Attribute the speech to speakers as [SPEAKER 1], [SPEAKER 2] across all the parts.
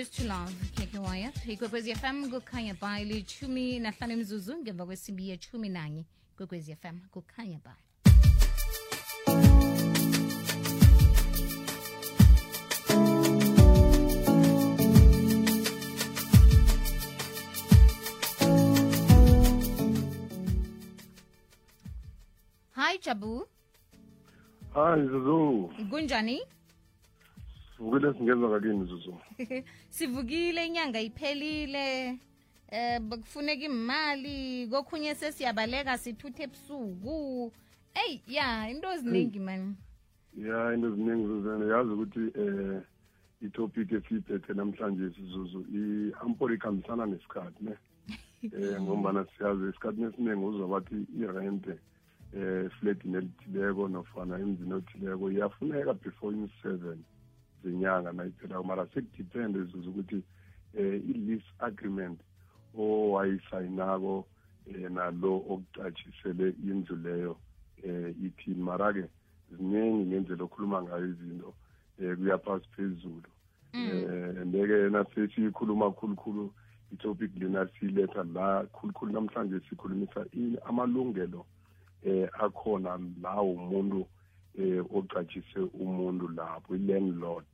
[SPEAKER 1] used to love keke waya ikwekwezi fm kukhanya ba ilithumi nahlanu imzuzu ngemva kwesimbi yethumi nanye. Kwekwezi fm kukhanya ba hi jabu.
[SPEAKER 2] Hi zuzu.
[SPEAKER 1] Kunjani
[SPEAKER 2] sivukile singenza ngakini zuzu
[SPEAKER 1] sivukile inyanga iphelile eh kufuneka imali kokhunye sesiyabaleka sithuthe ebusuku. Eyi ya into eziningi mani
[SPEAKER 2] ya into eziningi zuzana yazi ukuthi eh itopic esiyiphethe namhlanje sizuzu i-ampol ikhambisana nesikhathi ne? Eh ngombana siyazi esikhathini esiningi uzwa bathi irente eh efledini elithileko nofana emzini othileko iyafuneka before in-seven zenyanga nayiphelako mara sekudepende zuzu ukuthi um i-lease agreement owayisayinako um nalo okucatshisele indlu leyo um ithini mara-ke ziningi ngendlela okhuluma ngayo izinto um kuyaphasi phezulu. Eh ndeke nasesikhuluma khulukhulu itopic lena siyiletha la khulukhulu namhlanje sikhulumisa amalungelo eh akhona lawo umuntu eh ocatshise umuntu lapho i-landlord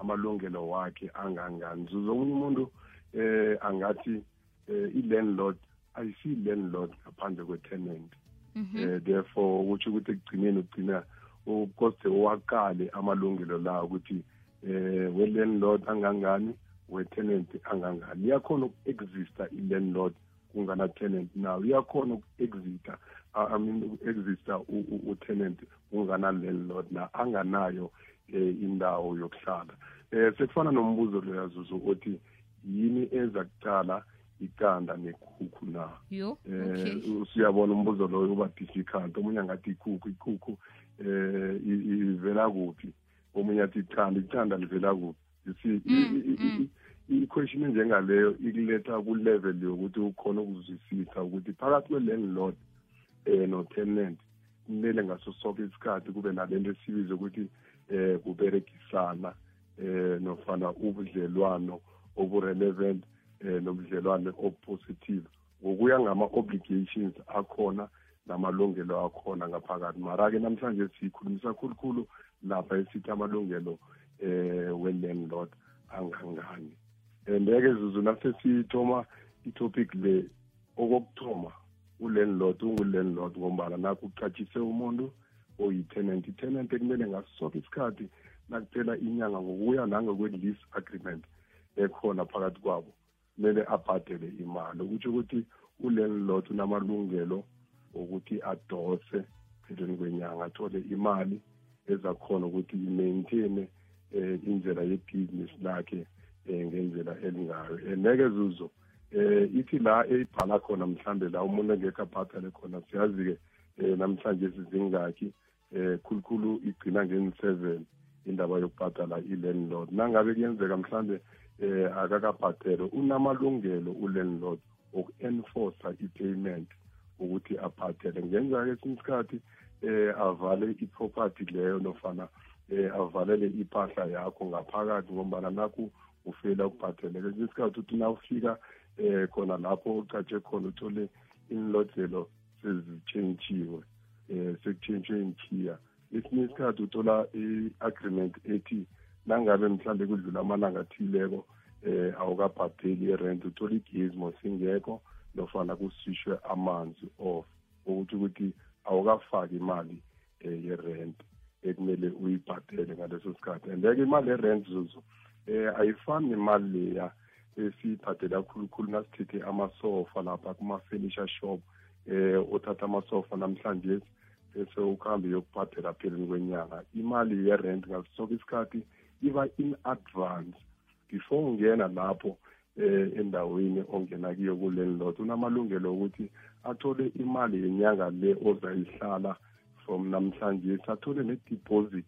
[SPEAKER 2] amalungelo wakhe angangani. Zomunye umuntu eh angathi eh i-landlord ayisi-landlord ngaphandle kwe-tenant. Eh therefore kutsho ukuthi ekugcineni ugcina ukose owaqale amalungelo la ukuthi eh we-landlord angangani we-tenant angangani. Iyakhona uku-exista i-landlord kungana-tenant naw iyakhona uku-exita I mean uku-exista u-tenant kungana-landlord na anganayo eh indawo yokuhlala. Eh sekufana nombuzo loya zuzu othi yini eza kuqala iqanda nekhukhu na
[SPEAKER 1] yo
[SPEAKER 2] eh siyabona umbuzo loyo uba difficult. Omunye angathi ikhukhu ikhukhu eh ivela kuphi? Omunye athi iqanda iqanda livela kuphi? You see i-question njengaleyo ikuletha ku-level yokuthi ukhona ukuzwisisa ukuthi phakathi kwe-landlord eh no-tenant kumele ngaso sonke isikhathi kube nalento esibize ukuthi eh kuberegisana eh nofana ubudlelwano obu-relevant eh nobudlelwane obupositive. Ngokuya ngama-obligations akhona namalungelo akhona ngaphakathi. Mara-ke namhlanje sikhulumisa khulukhulu lapha esithi amalungelo eh we-landlord angangani. And-ke zuzu nasesithoma itopic le okokuthoma ulandlord ungulandlord ngombana nakho ucatshise umuntu oyi-tenant. I-tenant ekumele ngaso sonke isikhathi nakuphela inyanga ngokuya nangokwe-lease agreement ekhona phakathi kwabo kumele abhadele imali. Okutsho ukuthi ulandlord unamalungelo okuthi adose pheleni kwenyanga athole imali ezakhona ukuthi i-maintaine um indlela yebhizinisi lakhe um ngendlela elingayo. And-ke zuzo eh ithi la eyibhala khona mhlambe la umuntu engekho abhadale khona siyazi-ke um namhlanje sizingaki eh khulukhulu igcina ngeni-seven indaba yokubhadala i-landlord. Nangabe kuyenzeka mhlambe eh akakabhadele unamalungelo u-landlord oku-enforca i-payment ukuthi abhadele. Ngenza-ke isikhathi eh avale i-property leyo nofana eh avalele impahla yakho ngaphakathi ngombana nakho ufela ukubhadela. Kwesinye isikhathi uthi nawufika eh khona lapho ucatshe khona uthole inlodlelo sezitshentshiwe eh sekutshentshwe inkhiya esinye isikhathi uthola i-agreement ethi nangabe mhlambe kudlula amalanga athileko eh awukabhadeli i-rent uthola igezi mosingekho nofana kusishwe amanzi off. Ukuthi ukuthi awukafaki imali eh ye-rent ekumele uyibhadele ngaleso sikhathi. And-ke imali ye-rent zuzu eh ayifani nemali leya esiyibhadela khulukhulu nasithethe amasofa lapha kuma-furniture shop. Eh othatha amasofa namhlanje bese ukuhambe yokubhadela pheleni kwenyanga imali ye-rent ngaso sonke isikhathi iba in advance. Before ungena lapho eh endaweni ongena kiyo kulandlord unamalungelo okuthi athole imali yenyanga le ozayihlala from namhlanje. Athole ne-deposit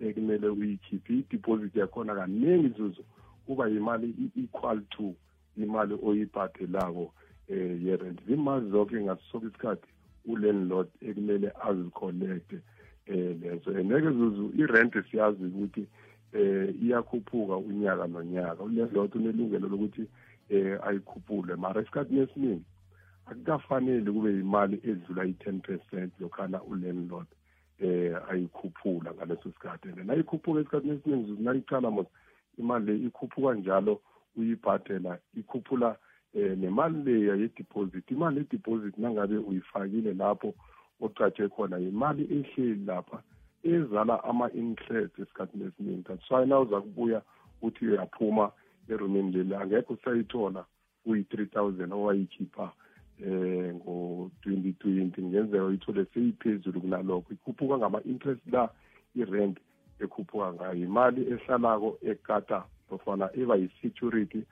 [SPEAKER 2] ekumele uyikhiphe. I-deposit yakhona kaningi zuzu kuba yimali i-equal to imali oyibhadelako. Eh ye-rent zimali zonke ngaso sonke isikhathi ulandlord ekumele azicollecte eh lezo. Ngeke zuzu i-rent siyazi ukuthi eh iyakhuphuka unyaka nonyaka. Ulandlord unelungelo lokuthi eh ayikhuphule. Mara esikhathini esiningi akukafanele kube imali edlula i-10 percent lokhana ulandlord eh ayikhuphula ngaleso sikhathi. And nayikhuphuka esikhathini esiningi nayicala mos imali le ikhuphuka njalo uyibhadela ikhuphula eh nemali leya ye-deposit imali ye-deposit nangabe uyifakile lapho ocatshe khona imali ehleli lapha ezala ama-interest esikhathini esiningi. That's why na uza kubuya uthi uyaphuma erumini leli angekho usayithola kuyi-three thousand owayikhipha eh ngo-2020 ngenzeka uyithole seyiphezulu kunalokho. Ikhuphuka ngama-interest la i-rent ekhuphuka ngayo. Imali ehlalako ekata nofana eba yi-security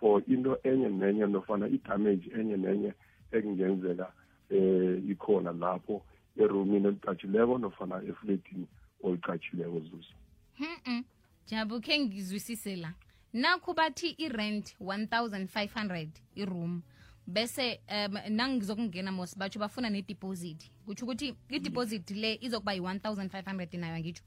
[SPEAKER 2] for into enye nenye nofana i-damage enye nenye ekungenzeka eh ikhona lapho erumini elicatshileko nofana efletini olicatshileko zuzu
[SPEAKER 1] Mhm. Jabu khe ngizwisise la. Nakho bathi i-rent 1500 i-room bese um nangizokungena mos batsho bafuna ne-deposit kutsho ukuthi i-deposit le izokuba yi-1500 nayo angitsho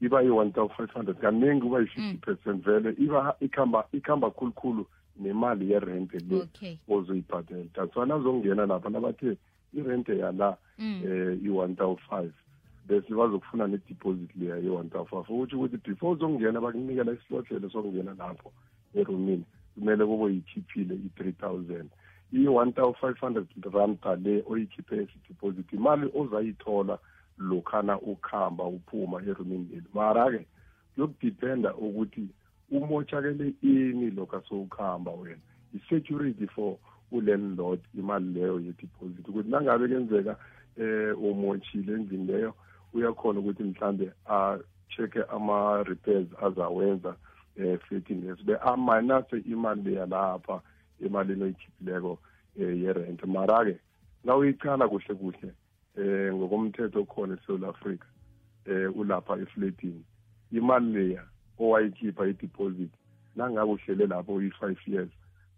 [SPEAKER 2] iba yi-one thousand five hundred. Kaningi kuba yi-fifty percent vele iba ikhamba ikhamba khulukhulu nemali yerente le
[SPEAKER 1] okay.
[SPEAKER 2] ozoyibhadela. That's why nazongena lapha nabathe irente yala
[SPEAKER 1] Mm.
[SPEAKER 2] eh i-one thousand five bese bazokufuna ne-deposit leya ye-one thousand five. Ukuthi ukuthi before uzongena bakunikela isilohlelo sokungena lapho erumini kumele kube yikhiphile i-three thousand. I-one thousand five hundred randa le oyikhiphe esi-deposit imali ozayithola lokhana ukhamba uphuma erumini mara-ke kuyokudependa ukuthi umotshakele ini lokho sowukhamba wena. I-security for ulandlord imali leyo ye-deposit. Ukuthi nangabe kenzeka eh umotshile endlini leyo uyakhona ukuthi mhlambe a-check-e ama-repairs azawenza um fletini leso be aminase imali leya lapha emalini oyikhipileko um ye-rent. Mara-ke nawuyicala kuhle kuhle eh ngokomthetho okhona eSouth Africa eh ulapha efletini imali leya owayikhipha i-deposit nangabe uhlele lapho uyi-five years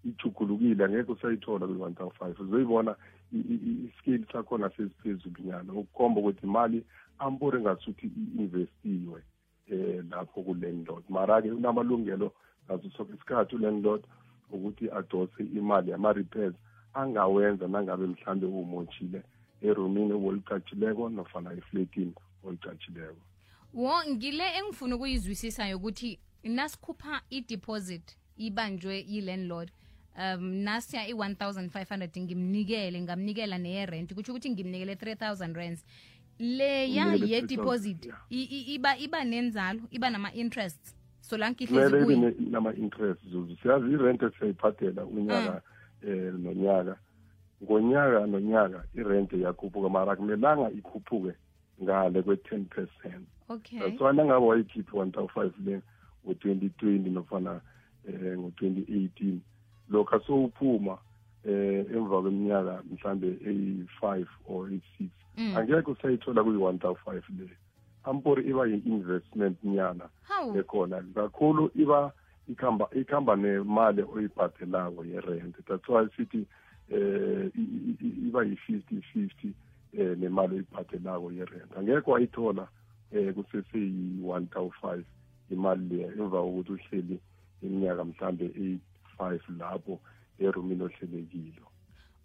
[SPEAKER 2] ijugulukile angeke usayithola kwi-one thousand five uzoyibona i-scale sakhona sesiphezulunyana ukukhomba ukuthi imali ambore ngasuthi i-investiwe eh lapho ku-landlord mara-ke unamalungelo ngaso sonke isikhathi u-landlord ukuthi adose imali yama-repairs angawenza nangabe mhlambe umotshile erumini olicatshileko nofana efletini olicatshileko
[SPEAKER 1] wo ngile engifuna ukuyizwisisa yokuthi nasikhupha i-deposit ibanjwe yi-landlord um nasiya i-1500 ngimnikele ngamnikela neye-rent kutsho ukuthi ngimnikele 3000 rands. Leya ye-deposit
[SPEAKER 2] 3,000, yeah.
[SPEAKER 1] i- i- iba iba nenzalo iba nama-interests. So la
[SPEAKER 2] kumele ibe
[SPEAKER 1] ngihlezi
[SPEAKER 2] ne- nama-interest zuzu. Siyazi irente siyayiphathela unyaka um nonyaka ngonyaka nonyaka irente iyakhuphuka mara akumelanga ikhuphuke ngale kwe-ten percent.
[SPEAKER 1] Okay.
[SPEAKER 2] That's why nangabe wayikhiphi one thousand five le ngo-twenty twenty nofana eh ngo-twenty eighteen lokho sowuphuma eh emva kweminyaka mhlambe eyi-five or eyi-six
[SPEAKER 1] Mm.
[SPEAKER 2] angeke usayithola kuyi-one thousand five le. Ampori iba yi-investment nyana ekhona kakhulu iba ikhamba ikhamba nemali oyibhadelako ye-rent that's why sithi eh iba yi-fifty fifty eh nemali oyibhadelako ye-rent. Angekho wayithola eh kuseseyi-one thousand five imali leya emva kokuthi uhleli iminyaka mhlambe eyi-five lapho erumini ohlelekilo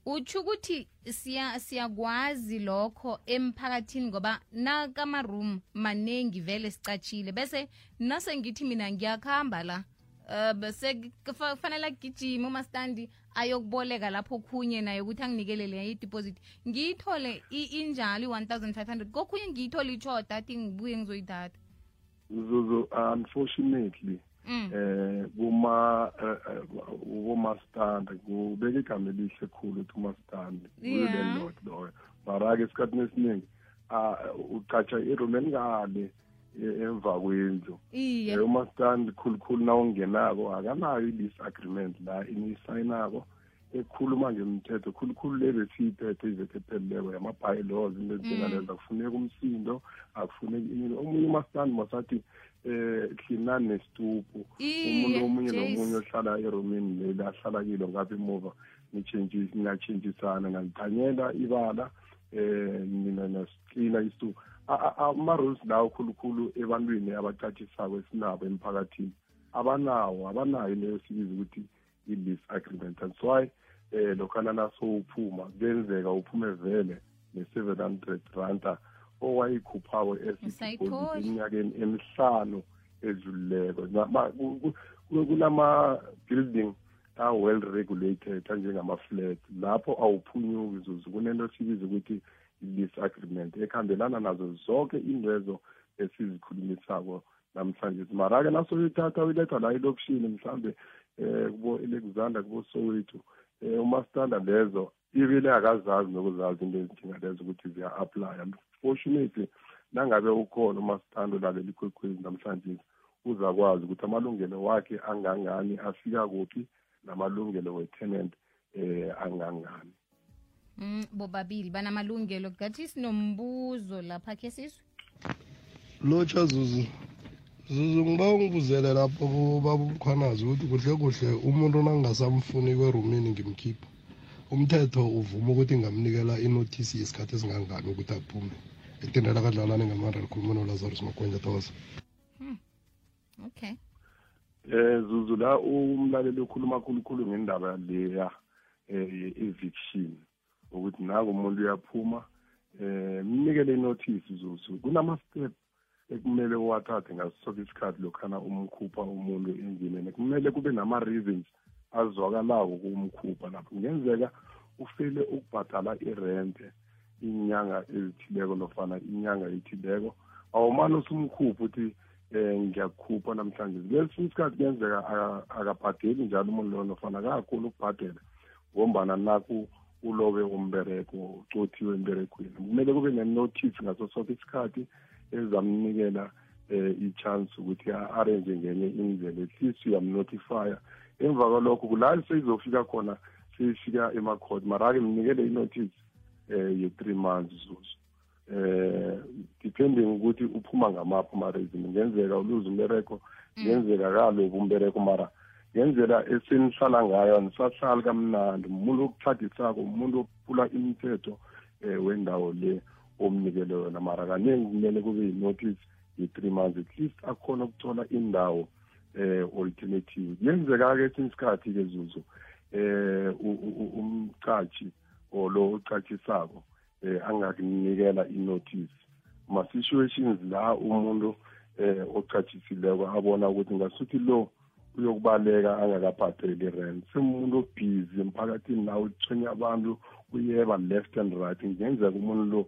[SPEAKER 1] utsho ukuthi siya siyakwazi lokho emphakathini ngoba nakamaroom maningi vele sicatshile bese nasengithi mina ngiyakuhamba la. Um bese kufa- kufanele agijime umastandi ayokuboleka lapho khunye naye ukuthi anginikelele i-deposit. Ngiyithole i- injalo i-one thousand five hundred. Kokhunye ngiyithole ishoda athi ngibuye ngizoyidata
[SPEAKER 2] zuzu unfortunately
[SPEAKER 1] mm.
[SPEAKER 2] eh kuma ubomastanda kubeka igama elihle khulu ukuthi umastandi ulandlord loyo mara-ke esikhathini esiningi ah, ucatsha iroom emva kwendlu.
[SPEAKER 1] Iye.
[SPEAKER 2] Eh, umastandi khulukhulu na ungenako akanayo i-lease agreement la iniyisayinako ekhuluma ngemthetho. Khulukhulu le besiyiphethe iveke ephelileko yama-bylaws into ezinjengalezo akufuneki umsindo akufuneki ini omunye umastandi masathi um hlinani nesituphu umuntu omunye nomunye ohlala eromini leli ahlala kilo ngapha emuva ningatshentshisana ngalithanyela ibala um nina nasiklina isituphu ama-rules lawo khulukhulu ebantwini abacatshisako esinabo emphakathini abanawo abanayo leyo sibiza ukuthi i-lease agreement. That's why eh lokhana nasowuphuma kuyenzeka uphume vele ne-seven hundred ranta owayikhuphako esideposit eminyakeni emihlanu edlulileko. Kunama-building a-well regulated anjengama-flat lapho awuphunyuki zuzu kunento sibiza ukuthi i-lease agreement ekhambelana nazo zonke indwezo esizikhulumisako namhlanje. Mara-ke nasoyithatha uyiletha la elokishini mhlambe um kubo alexander kubo soweto um umastanda lezo ibile akazazi nokuzazi into ezidinga lezo ukuthi ziya-aplya fortunately nangabe ukhona umastanda olaleli ikwekhwezi namhlanje uzakwazi ukuthi amalungelo wakhe angangani afika kuphi namalungelo we-tenant eh angangani.
[SPEAKER 1] Mm bobabili banamalungelo. Ngathi sinombuzo lapha ke sizwe
[SPEAKER 3] Locha Zuzu Zuzu ngiba ungibuzele lapho kubaba umkhwanazi ukuthi kuhle kuhle umuntu nangasamfuni kwerumini ngimkhipha umthetho uvuma ukuthi ngamnikela inothisi yesikhathi esingangani ukuthi aphume. Etendela kadlalane ngamandla likhuluma nolazarus makwenja thosa
[SPEAKER 1] hmm. okay.
[SPEAKER 2] Eh zuzu la umlaleli ukhuluma khulukhulu ngendaba leya eh eviction ukuthi naku umuntu uyaphuma eh mnikele inotice zuzu kunama step ekumele uwathathe ngaso sonke isikhathi lokhana umkhupha umuntu endlini kumele kube nama reasons azwakalako kumkhupha lapho. Kungenzeka ufele ukubhadala irente inyanga ezithileko nofana inyanga ethileko. Awumane usumkhupha ukuthi um ngiyakukhupha namhlanje. Lesinye isikhathi kuyenzeka akabhadeli njalo umuntu loyo nofana akakhona ukubhadela ngombana naku ulobe umbereko ucothiwe emberekweni kumele kube ne-notice ngaso sonke isikhathi ezamnikela eh i-chance ukuthi a-arrange ngenye indlela. At least uyamnotifya. Emva kwalokho kula seyizofika khona seyifika emakhoti mara-ke mnikele i-notice um ye-three months zuzu eh depending ukuthi uphuma ngamaphi ama-reason ngenzeka uluze umbereko ngenzeka kaloku umbereko mara ngendlela esenihlala ngayo anisahlali kamnandi. Umuntu okuthadisako umuntu okuphula imithetho um wendawo le omnikele yona. Mara kaningi kumele kube yi-notice ye-three months at least akhona ukuthola indawo um alternative. Kuyenzeka-ke esinye isikhathi-ke zuzu um umcashi or lo ocatshisako um angakunikela i-notice. Ma-situations la umuntu um ocatshisileko abona ukuthi ngasuthi lo uyokubaleka angakabhadeli rent. Semuntu obhizi emphakathini nawo uthwenya abantu uyeba left and right ngenzeka umuntu lo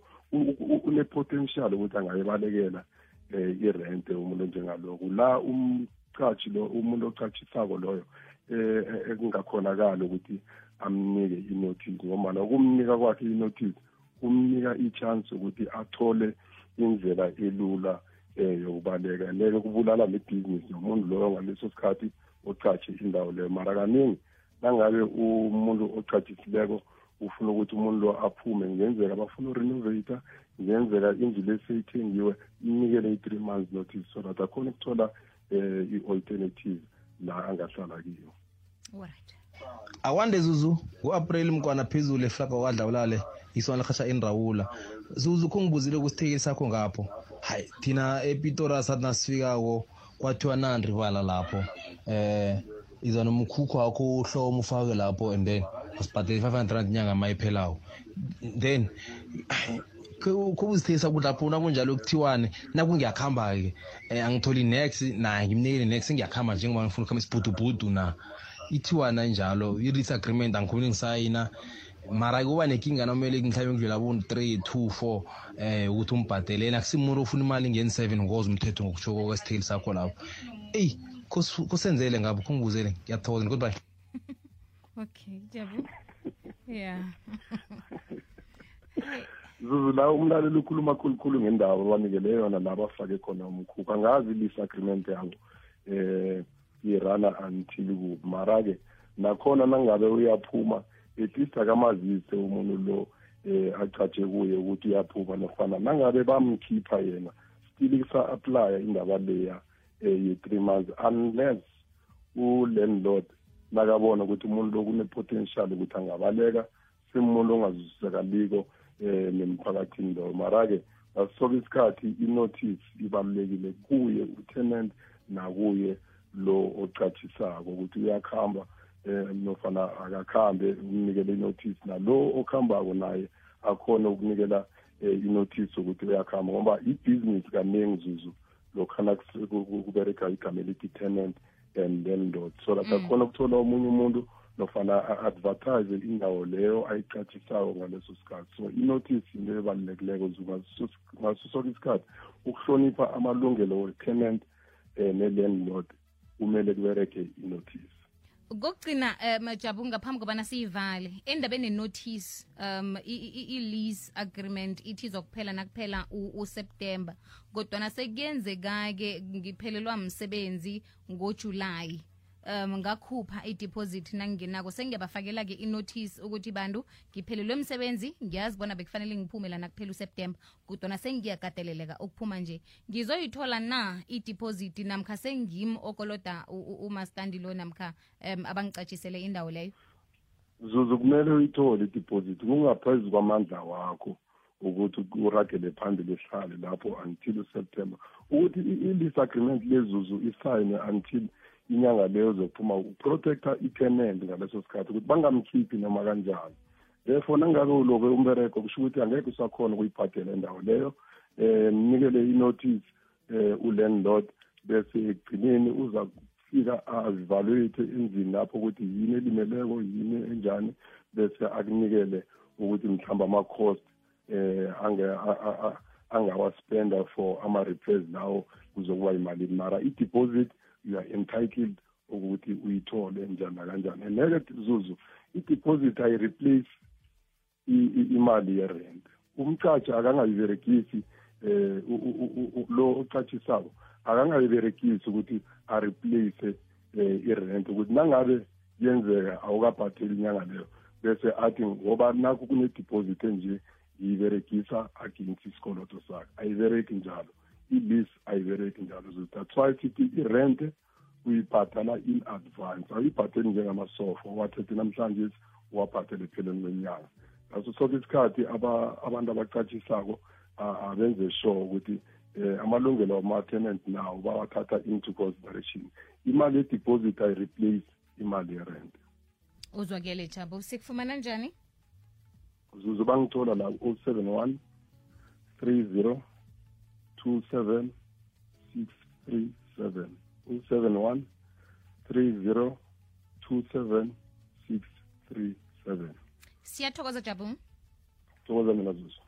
[SPEAKER 2] une-potential ukuthi angayibalekela um irente umuntu onjengaloku la umcashi lo umuntu ocatshisako loyo um ekungakhonakali ukuthi amnike i-notice ngomana ukumnika kwakhe i-notice kumnika i-chance ukuthi athole indlela elula eh yokubaleka ngeke kubulala lebhizinisi nomuntu loyo ngaleso sikhathi ocatshe indawo leyo. Mara kaningi nangabe umuntu ocatshisileko ufuna ukuthi umuntu lo aphume ngenzeka bafuna urenovata ngenzeka indlu leseyithengiwe inikele i-three months notice so that akhona ukuthola um i-alternative la angahlala kiyo.
[SPEAKER 1] Right
[SPEAKER 4] akwande zuzu ngu-april mkwana phezulu eflaga wadlawulale isona lehasha enrawula zuzu khongibuzile kusithekeli sakho ngapho. Hayi thina epitora sathi nasifikako kwathiwa nandri bala lapho. Eh iza nomkhukhu wakho uhloma ufake lapho and then usibhadele i-five hundred rand inyanga mayiphelawo then khobuzithekisa ukuthi lapho nakunjalo kuthiwane nakungiyakuhamba-ke um angitholi nex naye ngimnikele nex ngiyakuhamba njengoba ngifuna ukuhamba isibhudubhudu na. Ithiwana njalo i-lease agreement angikhoni ngisayina mara kuba nenkinga nomele mhlawumbe ngidlula bo-three two four um ukuthi umbhadele yena kusimuntu ofuna imali ngeni-seven ngoza umthetho ngokushoko kwesitheli sakho lapho. Eyi kusenzele ngabo khungibuzele. Ngiyathokoza goodbye.
[SPEAKER 1] Okay jabu yeah.
[SPEAKER 2] Zuzu la umlaleli ukhuluma khulukhulu ngendawo abanikele yona la bafake khona umkhukhu. Angazi i-lease agreement yabo um irana until kuphi mara-ke nakhona nangabe uyaphuma at least akamazise umuntu lo eh acatshe kuye ukuthi uyaphuma nofana nangabe bamkhipha yena still kusa-aplya indaba leya um ye-three months unless u-landlord nakabona ukuthi umuntu lo kune-potential ukuthi angabaleka simuntu ongazwisisekaliko um nemphakathini loyo. Mara-ke ngaso sonke isikhathi inotice ibalulekile kuye utenant nakuye lo ocathisako ukuthi uyakhamba um nofana akakhambe umnikele inotice nalo okuhambako naye akhona ukunikela um inotice ukuthi uyakhamba ngoba ibhizinisi kaningi zuzu lokhana kubereka igama elithi tenant and landlord. So that akhona ukuthola omunye umuntu nofana a-advertise indawo leyo ayicatshisayo ngaleso sikhathi. So inotice into ebalulekileko ngaso sonke isikhathi. Ukuhlonipha amalungelo we-tenant um ne-landlord kumele kubereke inotice.
[SPEAKER 1] Kokugcina um jabu ngaphambi kobana siyivale endabeni notice um i-lease agreement ithi izokuphela nakuphela useptemba kodwana sekuyenzeka-ke ngiphelelwa msebenzi ngojulayi. Um ngakhupha i-deposit nangingenako. Sengiyabafakela-ke inotice ukuthi bantu ngiphelelwe emsebenzi ngiyazi bona bekufanele ngiphume lana kuphela useptemba kodwana sengiyakateleleka ukuphuma nje. Ngizoyithola na i-deposit namkha sengimi okoloda umastandi lo namkha um abangicatshisele indawo leyo?
[SPEAKER 2] Zuzu kumele uyithole i-deposit kungaphezu kwamandla wakho ukuthi uragele phambili ehlale lapho until useptember ukuthi i-lease agreement lezuzu isayine until inyanga leyo zokuphuma uprotecta i-tenant ngaleso sikhathi ukuthi bangamkhiphi noma kanjani. Therefore nangabe uloke umbereko kusho ukuthi angeke usakhona ukuyibhadela indawo leyo um mnikele i-notice um ulandlord bese ekugcineni uza kufika azivaluate endlini lapho ukuthi yini elimeleko yini enjani bese akunikele ukuthi mhlawumbe ama-cost um angawaspenda for ama-repairs lawo kuzokuba yimalini mara i-deposit you are entitled ukuthi uyithole njani nakanjani. And neke zuzu i-deposit ayi-replace imali ye-rent. Umcashi akangayiberegisi um lo ocatshisako akangayiberegisi ukuthi areplace um i-rent. Ukuthi nangabe yenzeka awukabhatheli inyanga leyo. Bese athi ngoba nakho kune-deposit enje iyiberegisa against isikoloto sakhe. Ayibereki njalo i-lease ayibereki njalo so that's why sithi i-rent uyibhatala in advance awuyibhatheli njengamasofa owathethe namhlanje uwabhathele ekupheleni kwenyanga ngaso sonke isikhathi abantu abacatshisako abenze sure ukuthi um amalungelo wama-tenant nawo bawathatha into consideration imali ye-deposit ayi-replace imali ye-rent.
[SPEAKER 1] Uzwakele jabo sikufumana njani?
[SPEAKER 2] Zuzu bangithola la o seven one three zero 27 637 071 30 27 637
[SPEAKER 1] siyathokoza jabu
[SPEAKER 2] thokoza mina zuzu.